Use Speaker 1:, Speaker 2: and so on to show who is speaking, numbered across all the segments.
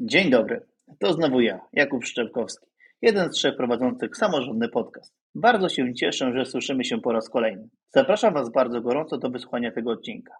Speaker 1: Dzień dobry, to znowu ja, Jakub Szczepkowski, jeden z trzech prowadzących samorządny podcast. Bardzo się cieszę, że słyszymy się po raz kolejny. Zapraszam Was bardzo gorąco do wysłuchania tego odcinka.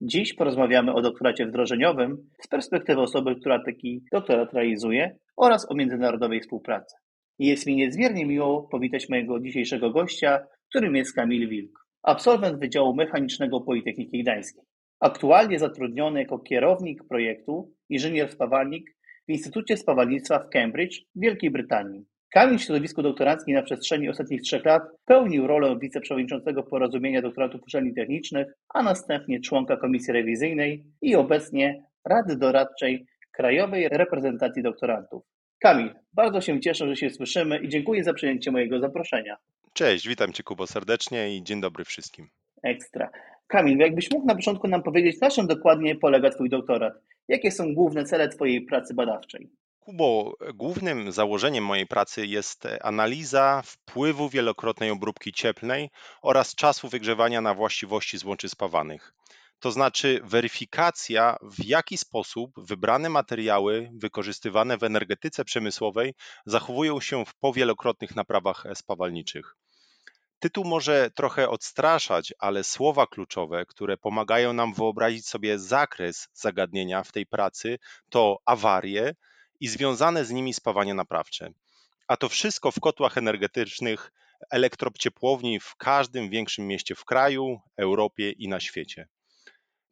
Speaker 1: Dziś porozmawiamy o doktoracie wdrożeniowym z perspektywy osoby, która taki doktorat realizuje oraz o międzynarodowej współpracy. Jest mi niezmiernie miło powitać mojego dzisiejszego gościa, którym jest Kamil Wilk absolwent Wydziału Mechanicznego Politechniki Gdańskiej. Aktualnie zatrudniony jako kierownik projektu inżynier-spawalnik w Instytucie Spawalnictwa w Cambridge Wielkiej Brytanii. Kamil w środowisku doktoranckim na przestrzeni ostatnich trzech lat pełnił rolę wiceprzewodniczącego porozumienia doktoratów uczelni technicznych, a następnie członka komisji rewizyjnej i obecnie Rady Doradczej Krajowej Reprezentacji Doktorantów. Kamil, bardzo się cieszę, że się słyszymy i dziękuję za przyjęcie mojego zaproszenia.
Speaker 2: Cześć, witam Cię Kubo serdecznie i dzień dobry wszystkim.
Speaker 1: Ekstra. Kamil, jakbyś mógł na początku nam powiedzieć, na czym dokładnie polega Twój doktorat? Jakie są główne cele Twojej pracy badawczej?
Speaker 2: Kubo, głównym założeniem mojej pracy jest analiza wpływu wielokrotnej obróbki cieplnej oraz czasu wygrzewania na właściwości złączy spawanych. To znaczy weryfikacja, w jaki sposób wybrane materiały wykorzystywane w energetyce przemysłowej zachowują się w powielokrotnych naprawach spawalniczych. Tytuł może trochę odstraszać, ale słowa kluczowe, które pomagają nam wyobrazić sobie zakres zagadnienia w tej pracy, to awarie i związane z nimi spawanie naprawcze. A to wszystko w kotłach energetycznych elektrociepłowni w każdym większym mieście w kraju, Europie i na świecie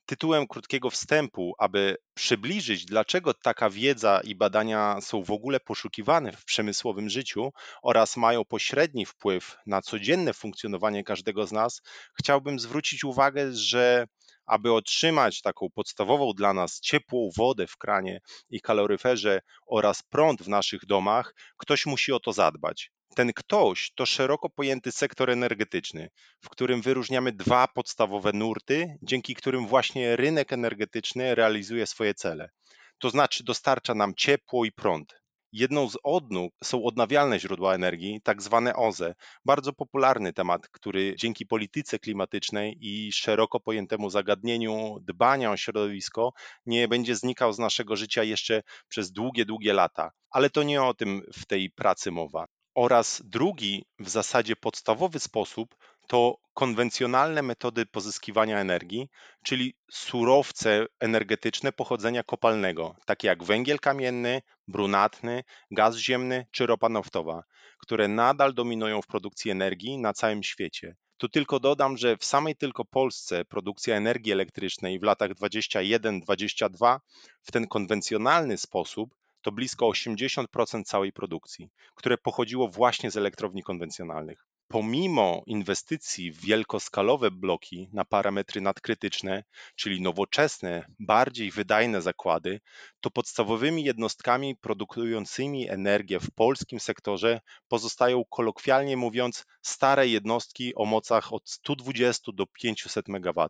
Speaker 2: tytułem krótkiego wstępu, aby przybliżyć, dlaczego taka wiedza i badania są w ogóle poszukiwane w przemysłowym życiu oraz mają pośredni wpływ na codzienne funkcjonowanie każdego z nas, chciałbym zwrócić uwagę, że aby otrzymać taką podstawową dla nas ciepłą wodę w kranie i kaloryferze oraz prąd w naszych domach, ktoś musi o to zadbać. Ten ktoś to szeroko pojęty sektor energetyczny, w którym wyróżniamy dwa podstawowe nurty, dzięki którym właśnie rynek energetyczny realizuje swoje cele. To znaczy dostarcza nam ciepło i prąd. Jedną z odnóg są odnawialne źródła energii, tak zwane OZE. Bardzo popularny temat, który dzięki polityce klimatycznej i szeroko pojętemu zagadnieniu dbania o środowisko nie będzie znikał z naszego życia jeszcze przez długie, długie lata. Ale to nie o tym w tej pracy mowa. Oraz drugi, w zasadzie podstawowy sposób to konwencjonalne metody pozyskiwania energii, czyli surowce energetyczne pochodzenia kopalnego, takie jak węgiel kamienny, brunatny, gaz ziemny czy ropa naftowa, które nadal dominują w produkcji energii na całym świecie. Tu tylko dodam, że w samej tylko Polsce produkcja energii elektrycznej w latach 21-22 w ten konwencjonalny sposób to blisko 80% całej produkcji, które pochodziło właśnie z elektrowni konwencjonalnych. Pomimo inwestycji w wielkoskalowe bloki na parametry nadkrytyczne, czyli nowoczesne, bardziej wydajne zakłady, to podstawowymi jednostkami produkującymi energię w polskim sektorze pozostają kolokwialnie mówiąc stare jednostki o mocach od 120 do 500 MW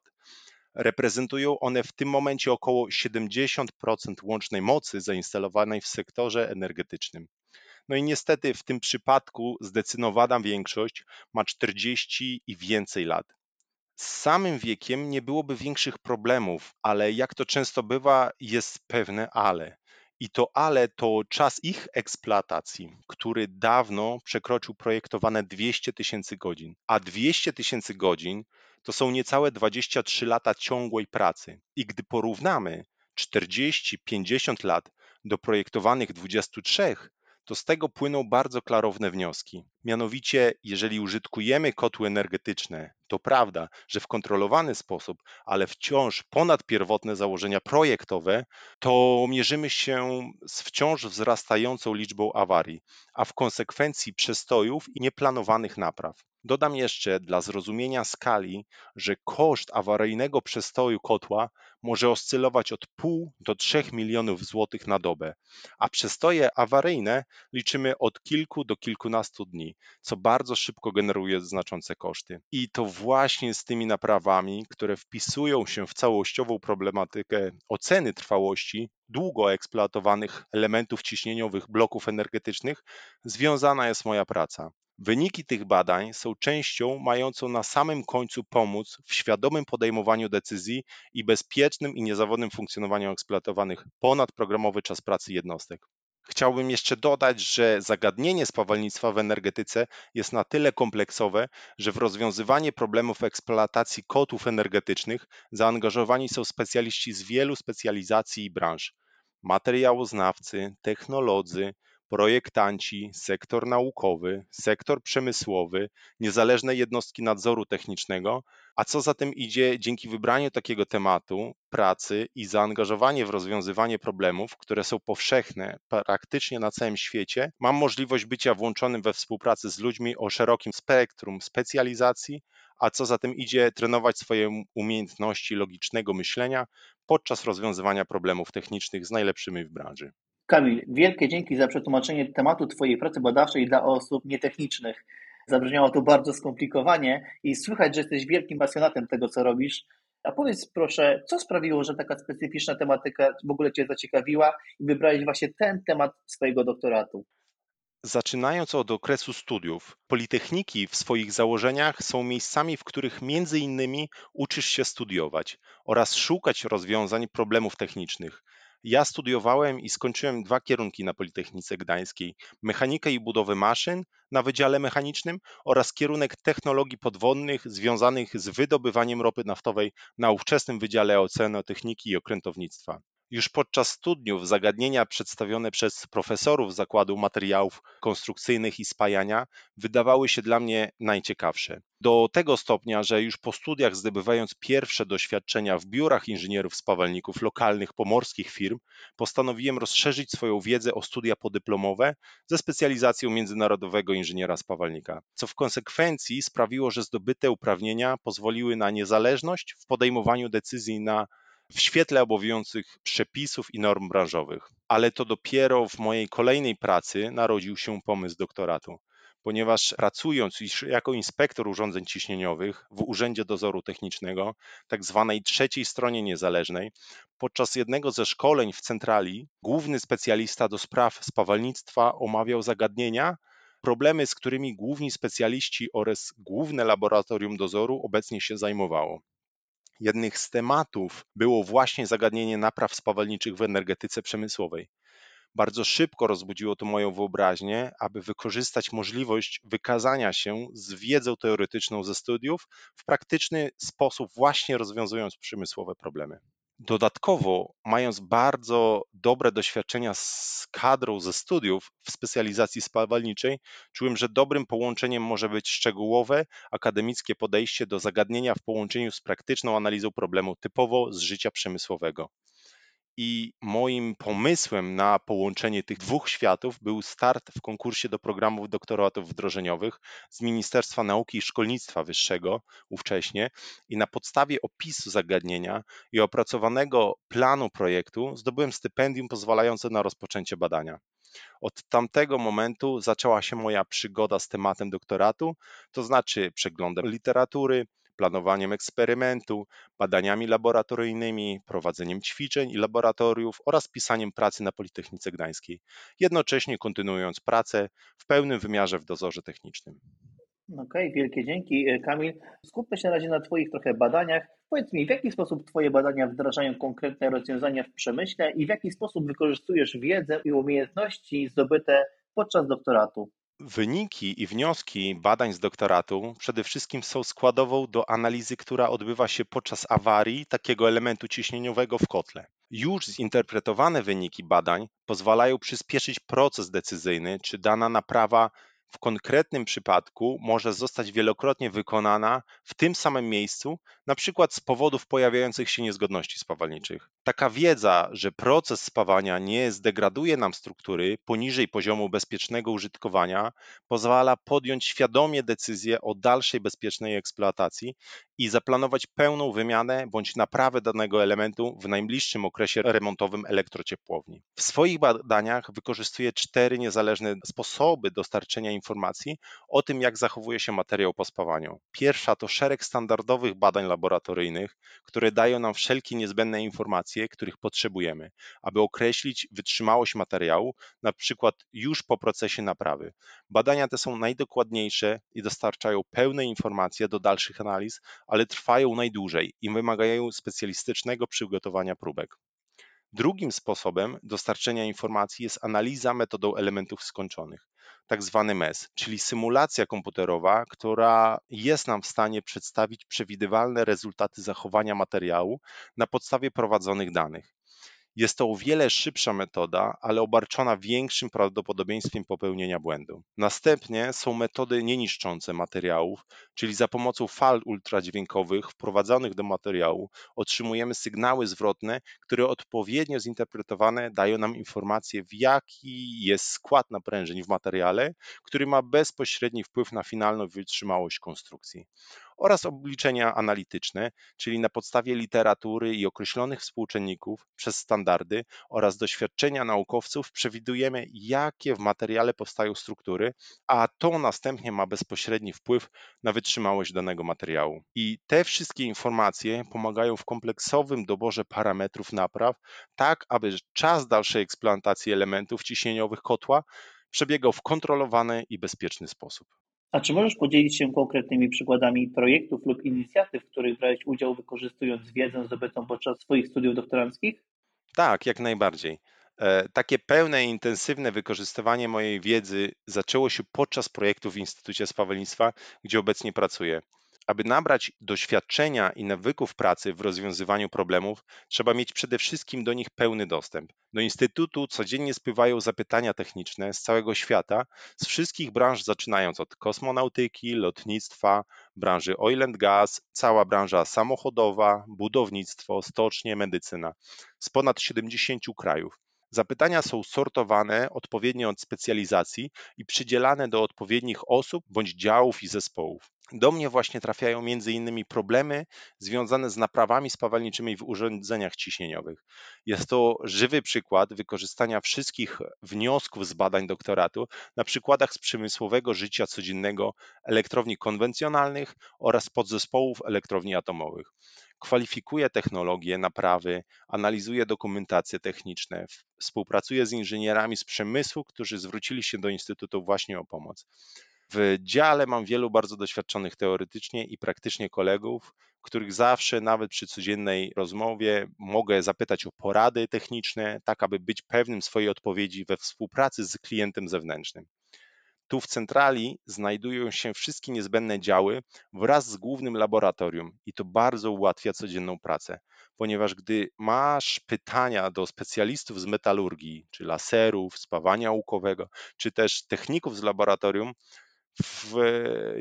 Speaker 2: Reprezentują one w tym momencie około 70% łącznej mocy zainstalowanej w sektorze energetycznym. No i niestety w tym przypadku zdecydowana większość ma 40 i więcej lat. Z samym wiekiem nie byłoby większych problemów, ale jak to często bywa, jest pewne ale. I to ale to czas ich eksploatacji, który dawno przekroczył projektowane 200 tysięcy godzin. A 200 tysięcy godzin to są niecałe 23 lata ciągłej pracy. I gdy porównamy 40-50 lat do projektowanych 23, to z tego płyną bardzo klarowne wnioski. Mianowicie, jeżeli użytkujemy kotły energetyczne, to prawda, że w kontrolowany sposób, ale wciąż ponad pierwotne założenia projektowe, to mierzymy się z wciąż wzrastającą liczbą awarii, a w konsekwencji przestojów i nieplanowanych napraw. Dodam jeszcze dla zrozumienia skali, że koszt awaryjnego przestoju kotła może oscylować od pół do 3 milionów złotych na dobę, a przestoje awaryjne liczymy od kilku do kilkunastu dni, co bardzo szybko generuje znaczące koszty. I to właśnie z tymi naprawami, które wpisują się w całościową problematykę oceny trwałości długo eksploatowanych elementów ciśnieniowych bloków energetycznych, związana jest moja praca. Wyniki tych badań są częścią mającą na samym końcu pomóc w świadomym podejmowaniu decyzji i bezpiecznym i niezawodnym funkcjonowaniu eksploatowanych ponadprogramowy czas pracy jednostek. Chciałbym jeszcze dodać, że zagadnienie spawalnictwa w energetyce jest na tyle kompleksowe, że w rozwiązywanie problemów eksploatacji kotłów energetycznych zaangażowani są specjaliści z wielu specjalizacji i branż. Materiałoznawcy, technolodzy, projektanci, sektor naukowy, sektor przemysłowy, niezależne jednostki nadzoru technicznego, a co za tym idzie, dzięki wybraniu takiego tematu pracy i zaangażowanie w rozwiązywanie problemów, które są powszechne praktycznie na całym świecie, mam możliwość bycia włączonym we współpracę z ludźmi o szerokim spektrum specjalizacji, a co za tym idzie, trenować swoje umiejętności logicznego myślenia podczas rozwiązywania problemów technicznych z najlepszymi w branży.
Speaker 1: Kamil, wielkie dzięki za przetłumaczenie tematu Twojej pracy badawczej dla osób nietechnicznych. Zabrzmiało to bardzo skomplikowanie i słychać, że jesteś wielkim pasjonatem tego, co robisz. A powiedz proszę, co sprawiło, że taka specyficzna tematyka w ogóle Cię zaciekawiła i wybrałeś właśnie ten temat swojego doktoratu?
Speaker 2: Zaczynając od okresu studiów, politechniki w swoich założeniach są miejscami, w których między innymi uczysz się studiować oraz szukać rozwiązań problemów technicznych. Ja studiowałem i skończyłem dwa kierunki na Politechnice Gdańskiej: mechanikę i budowę maszyn na Wydziale Mechanicznym oraz kierunek technologii podwodnych związanych z wydobywaniem ropy naftowej na ówczesnym Wydziale Oceanotechniki i Okrętownictwa. Już podczas studiów zagadnienia przedstawione przez profesorów Zakładu Materiałów Konstrukcyjnych i Spajania wydawały się dla mnie najciekawsze. Do tego stopnia, że już po studiach zdobywając pierwsze doświadczenia w biurach inżynierów spawalników lokalnych pomorskich firm, postanowiłem rozszerzyć swoją wiedzę o studia podyplomowe ze specjalizacją międzynarodowego inżyniera spawalnika, co w konsekwencji sprawiło, że zdobyte uprawnienia pozwoliły na niezależność w podejmowaniu decyzji na w świetle obowiązujących przepisów i norm branżowych. Ale to dopiero w mojej kolejnej pracy narodził się pomysł doktoratu ponieważ pracując jako inspektor urządzeń ciśnieniowych w Urzędzie Dozoru Technicznego, tak zwanej trzeciej stronie niezależnej, podczas jednego ze szkoleń w centrali główny specjalista do spraw spawalnictwa omawiał zagadnienia, problemy, z którymi główni specjaliści oraz główne laboratorium dozoru obecnie się zajmowało. Jednym z tematów było właśnie zagadnienie napraw spawalniczych w energetyce przemysłowej. Bardzo szybko rozbudziło to moją wyobraźnię, aby wykorzystać możliwość wykazania się z wiedzą teoretyczną ze studiów w praktyczny sposób, właśnie rozwiązując przemysłowe problemy. Dodatkowo, mając bardzo dobre doświadczenia z kadrą ze studiów w specjalizacji spawalniczej, czułem, że dobrym połączeniem może być szczegółowe, akademickie podejście do zagadnienia w połączeniu z praktyczną analizą problemu typowo z życia przemysłowego. I moim pomysłem na połączenie tych dwóch światów był start w konkursie do programów doktoratów wdrożeniowych z Ministerstwa Nauki i Szkolnictwa Wyższego ówcześnie i na podstawie opisu zagadnienia i opracowanego planu projektu zdobyłem stypendium pozwalające na rozpoczęcie badania. Od tamtego momentu zaczęła się moja przygoda z tematem doktoratu, to znaczy przeglądem literatury, planowaniem eksperymentu, badaniami laboratoryjnymi, prowadzeniem ćwiczeń i laboratoriów oraz pisaniem pracy na Politechnice Gdańskiej, jednocześnie kontynuując pracę w pełnym wymiarze w dozorze technicznym.
Speaker 1: Okej, okay, wielkie dzięki. E, Kamil, skupmy się na razie na Twoich trochę badaniach. Powiedz mi, w jaki sposób Twoje badania wdrażają konkretne rozwiązania w przemyśle i w jaki sposób wykorzystujesz wiedzę i umiejętności zdobyte podczas doktoratu?
Speaker 2: Wyniki i wnioski badań z doktoratu przede wszystkim są składową do analizy, która odbywa się podczas awarii takiego elementu ciśnieniowego w kotle. Już zinterpretowane wyniki badań pozwalają przyspieszyć proces decyzyjny, czy dana naprawa w konkretnym przypadku może zostać wielokrotnie wykonana w tym samym miejscu, na przykład z powodów pojawiających się niezgodności spawalniczych. Taka wiedza, że proces spawania nie zdegraduje nam struktury poniżej poziomu bezpiecznego użytkowania, pozwala podjąć świadomie decyzję o dalszej bezpiecznej eksploatacji i zaplanować pełną wymianę bądź naprawę danego elementu w najbliższym okresie remontowym elektrociepłowni. W swoich badaniach wykorzystuje cztery niezależne sposoby dostarczenia informacji o tym, jak zachowuje się materiał po spawaniu. Pierwsza to szereg standardowych badań laboratoryjnych, które dają nam wszelkie niezbędne informacje, których potrzebujemy, aby określić wytrzymałość materiału, na przykład już po procesie naprawy. Badania te są najdokładniejsze i dostarczają pełne informacje do dalszych analiz, ale trwają najdłużej i wymagają specjalistycznego przygotowania próbek. Drugim sposobem dostarczenia informacji jest analiza metodą elementów skończonych, tak zwany MES, czyli symulacja komputerowa, która jest nam w stanie przedstawić przewidywalne rezultaty zachowania materiału na podstawie prowadzonych danych. Jest to o wiele szybsza metoda, ale obarczona większym prawdopodobieństwem popełnienia błędu. Następnie są metody nieniszczące materiałów, czyli za pomocą fal ultradźwiękowych wprowadzonych do materiału otrzymujemy sygnały zwrotne, które odpowiednio zinterpretowane dają nam informację, w jaki jest skład naprężeń w materiale, który ma bezpośredni wpływ na finalną wytrzymałość konstrukcji oraz obliczenia analityczne, czyli na podstawie literatury i określonych współczynników przez standardy oraz doświadczenia naukowców przewidujemy, jakie w materiale powstają struktury, a to następnie ma bezpośredni wpływ na wytrzymałość danego materiału. I te wszystkie informacje pomagają w kompleksowym doborze parametrów napraw, tak aby czas dalszej eksploatacji elementów ciśnieniowych kotła przebiegał w kontrolowany i bezpieczny sposób.
Speaker 1: A czy możesz podzielić się konkretnymi przykładami projektów lub inicjatyw, w których brałeś udział wykorzystując wiedzę zdobytą podczas swoich studiów doktoranckich?
Speaker 2: Tak, jak najbardziej. E, takie pełne i intensywne wykorzystywanie mojej wiedzy zaczęło się podczas projektu w Instytucie Spawelnictwa, gdzie obecnie pracuję. Aby nabrać doświadczenia i nawyków pracy w rozwiązywaniu problemów, trzeba mieć przede wszystkim do nich pełny dostęp. Do Instytutu codziennie spływają zapytania techniczne z całego świata, z wszystkich branż, zaczynając od kosmonautyki, lotnictwa, branży oil and gas, cała branża samochodowa, budownictwo, stocznie, medycyna, z ponad 70 krajów. Zapytania są sortowane odpowiednio od specjalizacji i przydzielane do odpowiednich osób bądź działów i zespołów. Do mnie właśnie trafiają innymi problemy związane z naprawami spawalniczymi w urządzeniach ciśnieniowych. Jest to żywy przykład wykorzystania wszystkich wniosków z badań doktoratu na przykładach z przemysłowego życia codziennego elektrowni konwencjonalnych oraz podzespołów elektrowni atomowych kwalifikuje technologie, naprawy, analizuje dokumentacje techniczne, współpracuje z inżynierami z przemysłu, którzy zwrócili się do Instytutu właśnie o pomoc. W dziale mam wielu bardzo doświadczonych teoretycznie i praktycznie kolegów, których zawsze, nawet przy codziennej rozmowie, mogę zapytać o porady techniczne, tak aby być pewnym swojej odpowiedzi we współpracy z klientem zewnętrznym. Tu w centrali znajdują się wszystkie niezbędne działy wraz z głównym laboratorium i to bardzo ułatwia codzienną pracę, ponieważ gdy masz pytania do specjalistów z metalurgii, czy laserów, spawania łukowego, czy też techników z laboratorium, w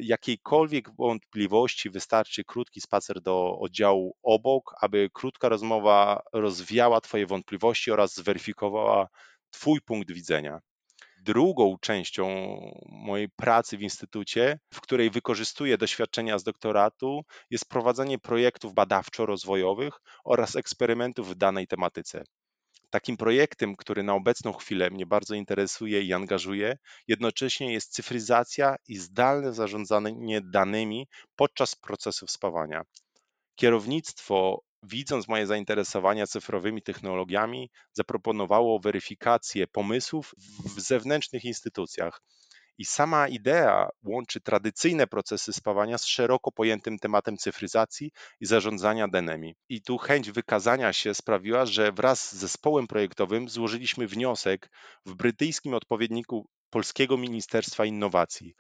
Speaker 2: jakiejkolwiek wątpliwości wystarczy krótki spacer do oddziału obok, aby krótka rozmowa rozwiała Twoje wątpliwości oraz zweryfikowała Twój punkt widzenia. Drugą częścią mojej pracy w instytucie, w której wykorzystuję doświadczenia z doktoratu, jest prowadzenie projektów badawczo-rozwojowych oraz eksperymentów w danej tematyce. Takim projektem, który na obecną chwilę mnie bardzo interesuje i angażuje, jednocześnie jest cyfryzacja i zdalne zarządzanie danymi podczas procesów spawania. Kierownictwo widząc moje zainteresowania cyfrowymi technologiami, zaproponowało weryfikację pomysłów w zewnętrznych instytucjach. I sama idea łączy tradycyjne procesy spawania z szeroko pojętym tematem cyfryzacji i zarządzania danymi. I tu chęć wykazania się sprawiła, że wraz z zespołem projektowym złożyliśmy wniosek w brytyjskim odpowiedniku Polskiego Ministerstwa Innowacji.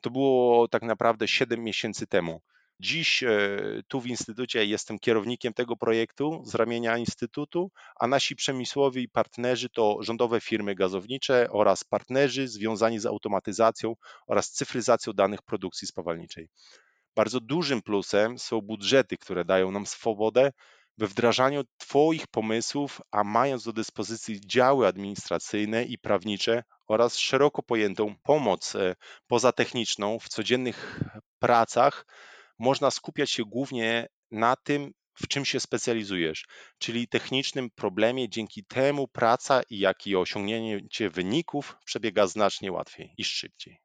Speaker 2: To było tak naprawdę 7 miesięcy temu. Dziś e, tu w Instytucie jestem kierownikiem tego projektu z ramienia Instytutu, a nasi przemysłowi partnerzy to rządowe firmy gazownicze oraz partnerzy związani z automatyzacją oraz cyfryzacją danych produkcji spawalniczej. Bardzo dużym plusem są budżety, które dają nam swobodę we wdrażaniu Twoich pomysłów, a mając do dyspozycji działy administracyjne i prawnicze oraz szeroko pojętą pomoc e, pozatechniczną w codziennych pracach, można skupiać się głównie na tym, w czym się specjalizujesz, czyli technicznym problemie. Dzięki temu praca i jak i osiągnięcie wyników przebiega znacznie łatwiej i szybciej.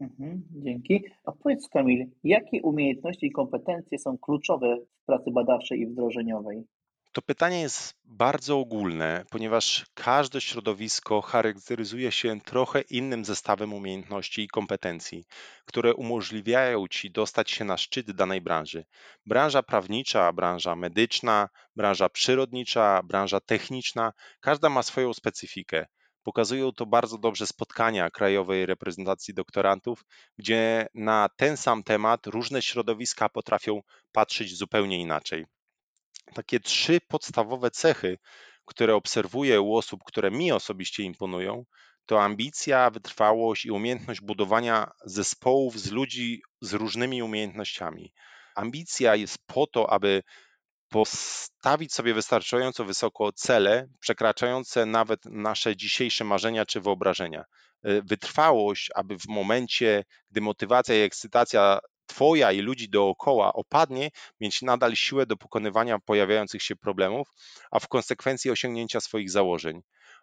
Speaker 1: Mhm, dzięki. A powiedz Kamil, jakie umiejętności i kompetencje są kluczowe w pracy badawczej i wdrożeniowej?
Speaker 2: To pytanie jest bardzo ogólne, ponieważ każde środowisko charakteryzuje się trochę innym zestawem umiejętności i kompetencji, które umożliwiają ci dostać się na szczyt danej branży. Branża prawnicza, branża medyczna, branża przyrodnicza, branża techniczna, każda ma swoją specyfikę. Pokazują to bardzo dobrze spotkania Krajowej Reprezentacji Doktorantów, gdzie na ten sam temat różne środowiska potrafią patrzeć zupełnie inaczej takie trzy podstawowe cechy, które obserwuję u osób, które mi osobiście imponują, to ambicja, wytrwałość i umiejętność budowania zespołów z ludzi z różnymi umiejętnościami. Ambicja jest po to, aby postawić sobie wystarczająco wysoko cele, przekraczające nawet nasze dzisiejsze marzenia czy wyobrażenia. Wytrwałość, aby w momencie, gdy motywacja i ekscytacja Twoja i ludzi dookoła opadnie, mieć nadal siłę do pokonywania pojawiających się problemów, a w konsekwencji osiągnięcia swoich założeń.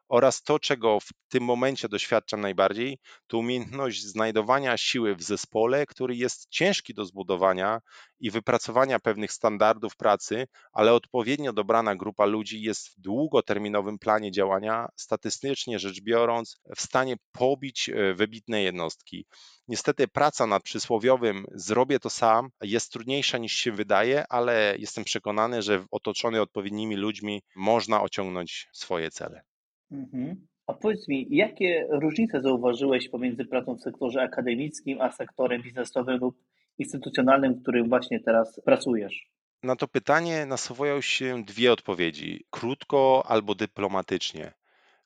Speaker 2: Oraz to, czego w tym momencie doświadczam najbardziej, to umiejętność znajdowania siły w zespole, który jest ciężki do zbudowania i wypracowania pewnych standardów pracy, ale odpowiednio dobrana grupa ludzi jest w długoterminowym planie działania, statystycznie rzecz biorąc, w stanie pobić e, wybitne jednostki. Niestety praca nad przysłowiowym zrobię to sam jest trudniejsza niż się wydaje, ale jestem przekonany, że otoczony odpowiednimi ludźmi można osiągnąć swoje cele.
Speaker 1: Mhm. A powiedz mi, jakie różnice zauważyłeś pomiędzy pracą w sektorze akademickim a sektorem biznesowym lub instytucjonalnym, w którym właśnie teraz pracujesz?
Speaker 2: Na to pytanie nasuwają się dwie odpowiedzi: krótko albo dyplomatycznie.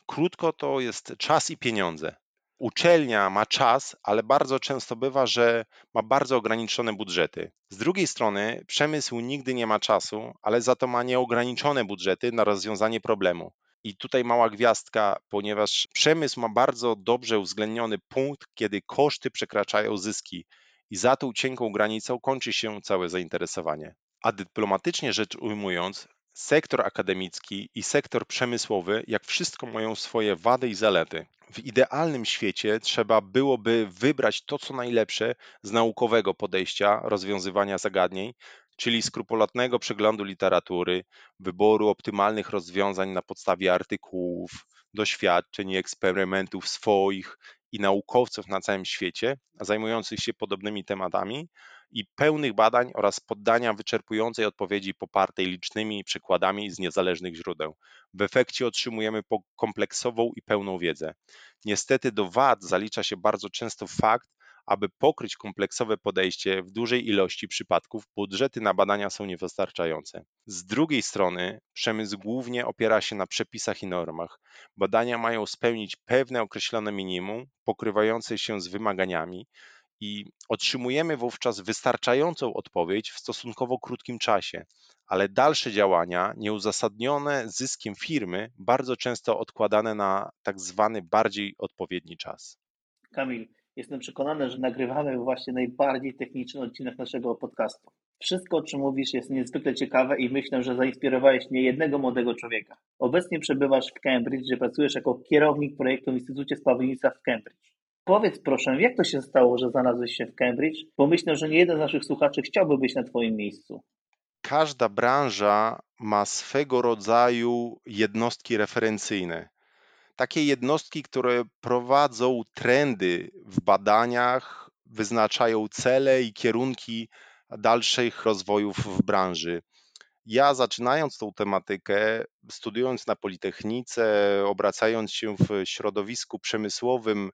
Speaker 2: Krótko to jest czas i pieniądze uczelnia ma czas, ale bardzo często bywa, że ma bardzo ograniczone budżety. Z drugiej strony, przemysł nigdy nie ma czasu, ale za to ma nieograniczone budżety na rozwiązanie problemu. I tutaj mała gwiazdka, ponieważ przemysł ma bardzo dobrze uwzględniony punkt, kiedy koszty przekraczają zyski, i za tą cienką granicą kończy się całe zainteresowanie. A dyplomatycznie rzecz ujmując, sektor akademicki i sektor przemysłowy, jak wszystko, mają swoje wady i zalety. W idealnym świecie trzeba byłoby wybrać to, co najlepsze z naukowego podejścia rozwiązywania zagadnień, czyli skrupulatnego przeglądu literatury, wyboru optymalnych rozwiązań na podstawie artykułów, doświadczeń i eksperymentów swoich i naukowców na całym świecie zajmujących się podobnymi tematami i pełnych badań oraz poddania wyczerpującej odpowiedzi popartej licznymi przykładami z niezależnych źródeł. W efekcie otrzymujemy kompleksową i pełną wiedzę. Niestety do wad zalicza się bardzo często fakt, aby pokryć kompleksowe podejście w dużej ilości przypadków, budżety na badania są niewystarczające. Z drugiej strony, przemysł głównie opiera się na przepisach i normach. Badania mają spełnić pewne określone minimum, pokrywające się z wymaganiami, i otrzymujemy wówczas wystarczającą odpowiedź w stosunkowo krótkim czasie, ale dalsze działania, nieuzasadnione zyskiem firmy, bardzo często odkładane na tak zwany bardziej odpowiedni czas.
Speaker 1: Kamil, jestem przekonany, że nagrywamy właśnie najbardziej techniczny odcinek naszego podcastu. Wszystko, o czym mówisz, jest niezwykle ciekawe i myślę, że zainspirowałeś nie jednego młodego człowieka. Obecnie przebywasz w Cambridge, gdzie pracujesz jako kierownik projektu w Instytucie Spawnictwa w Cambridge. Powiedz proszę, jak to się stało, że znalazłeś się w Cambridge? Bo myślę, że nie jeden z naszych słuchaczy chciałby być na Twoim miejscu.
Speaker 2: Każda branża ma swego rodzaju jednostki referencyjne. Takie jednostki, które prowadzą trendy w badaniach, wyznaczają cele i kierunki dalszych rozwojów w branży. Ja zaczynając tą tematykę, studiując na Politechnice, obracając się w środowisku przemysłowym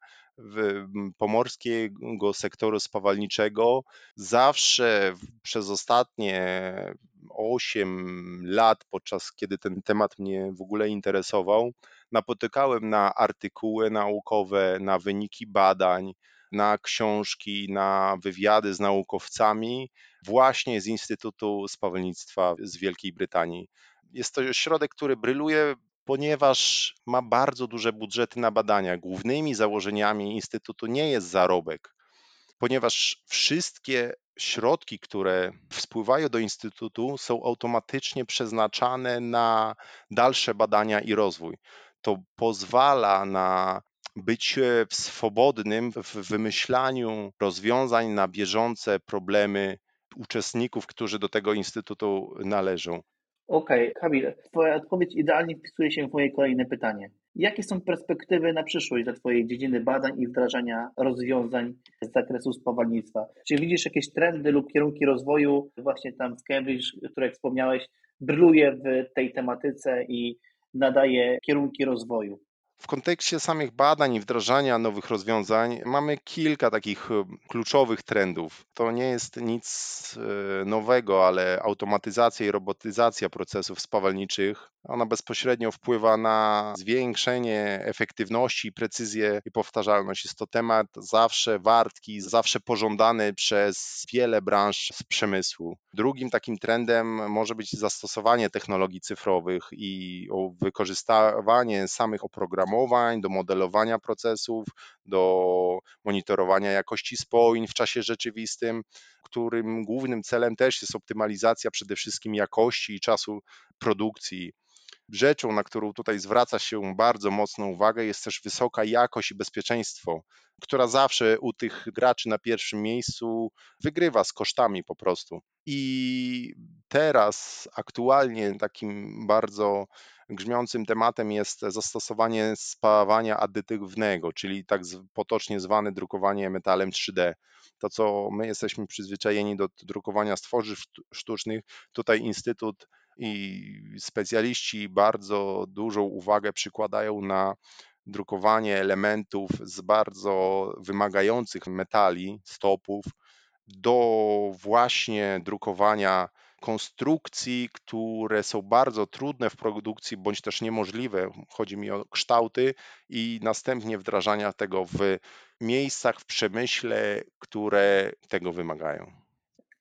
Speaker 2: pomorskiego sektoru spawalniczego, zawsze przez ostatnie 8 lat, podczas kiedy ten temat mnie w ogóle interesował, napotykałem na artykuły naukowe, na wyniki badań, na książki, na wywiady z naukowcami właśnie z Instytutu Spawalnictwa z Wielkiej Brytanii. Jest to środek, który bryluje, ponieważ ma bardzo duże budżety na badania. Głównymi założeniami Instytutu nie jest zarobek, ponieważ wszystkie środki, które wpływają do Instytutu, są automatycznie przeznaczane na dalsze badania i rozwój. To pozwala na być e, swobodnym w wymyślaniu rozwiązań na bieżące problemy uczestników, którzy do tego instytutu należą.
Speaker 1: Okej, okay. Kamil, Twoja odpowiedź idealnie wpisuje się w moje kolejne pytanie. Jakie są perspektywy na przyszłość dla Twojej dziedziny badań i wdrażania rozwiązań z zakresu spawalnictwa? Czy widzisz jakieś trendy lub kierunki rozwoju właśnie tam w Cambridge, które wspomniałeś, bryluje w tej tematyce i nadaje kierunki rozwoju?
Speaker 2: W kontekście samych badań i wdrażania nowych rozwiązań mamy kilka takich e, kluczowych trendów. To nie jest nic e, nowego, ale automatyzacja i robotyzacja procesów spawalniczych ona bezpośrednio wpływa na zwiększenie efektywności, precyzję i powtarzalność. Jest to temat zawsze wartki, zawsze pożądany przez wiele branż z przemysłu. Drugim takim trendem może być zastosowanie technologii cyfrowych i wykorzystywanie samych oprogramowań do modelowania procesów, do monitorowania jakości spojeń w czasie rzeczywistym, którym głównym celem też jest optymalizacja przede wszystkim jakości i czasu produkcji rzeczą, na którą tutaj zwraca się bardzo mocną uwagę, jest też wysoka jakość i bezpieczeństwo, która zawsze u tych graczy na pierwszym miejscu wygrywa z kosztami po prostu. I teraz aktualnie takim bardzo grzmiącym tematem jest zastosowanie spawania adytywnego, czyli tak potocznie zwane drukowanie metalem 3D. To, co my jesteśmy przyzwyczajeni do drukowania stworzyw sztucznych, tutaj Instytut i specjaliści bardzo dużą uwagę przykładają na drukowanie elementów z bardzo wymagających metali, stopów, do właśnie drukowania konstrukcji, które są bardzo trudne w produkcji bądź też niemożliwe. Chodzi mi o kształty i następnie wdrażania tego w miejscach w przemyśle, które tego wymagają.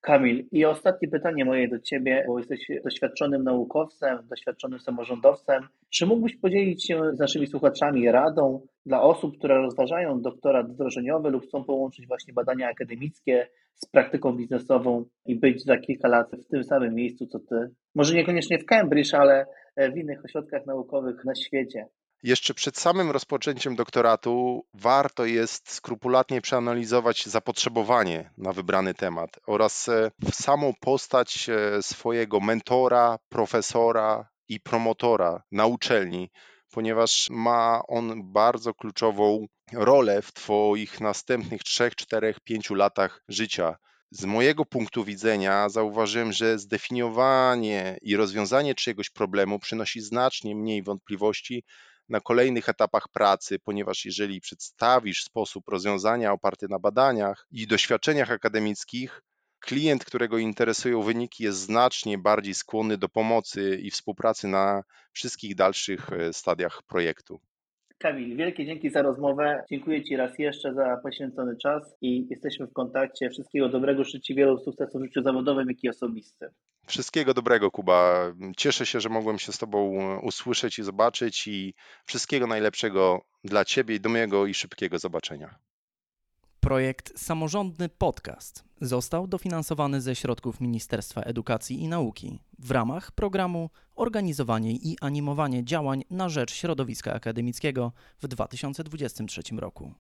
Speaker 1: Kamil, i ostatnie pytanie moje do Ciebie, bo jesteś doświadczonym naukowcem, doświadczonym samorządowcem. Czy mógłbyś podzielić się z naszymi słuchaczami radą dla osób, które rozważają doktorat wdrożeniowy lub chcą połączyć właśnie badania akademickie z praktyką biznesową i być za kilka lat w tym samym miejscu, co Ty? Może niekoniecznie w Cambridge, ale w innych ośrodkach naukowych na świecie.
Speaker 2: Jeszcze przed samym rozpoczęciem doktoratu warto jest skrupulatnie przeanalizować zapotrzebowanie na wybrany temat oraz e, samą postać e, swojego mentora, profesora i promotora na uczelni, ponieważ ma on bardzo kluczową rolę w Twoich następnych 3, 4, 5 latach życia. Z mojego punktu widzenia zauważyłem, że zdefiniowanie i rozwiązanie czyjegoś problemu przynosi znacznie mniej wątpliwości na kolejnych etapach pracy, ponieważ jeżeli przedstawisz sposób rozwiązania oparty na badaniach i doświadczeniach akademickich, klient, którego interesują wyniki, jest znacznie bardziej skłonny do pomocy i współpracy na wszystkich dalszych e, stadiach projektu.
Speaker 1: Kamil, wielkie dzięki za rozmowę. Dziękuję Ci raz jeszcze za poświęcony czas i jesteśmy w kontakcie. Wszystkiego dobrego, życzę Ci wielu sukcesów w życiu zawodowym, jak i osobistym.
Speaker 2: Wszystkiego dobrego, Kuba. Cieszę się, że mogłem się z Tobą usłyszeć i zobaczyć i wszystkiego najlepszego dla Ciebie, do mojego i szybkiego zobaczenia.
Speaker 3: Projekt Samorządny Podcast został dofinansowany ze środków Ministerstwa Edukacji i Nauki w ramach programu Organizowanie i animowanie działań na rzecz środowiska akademickiego w 2023 roku.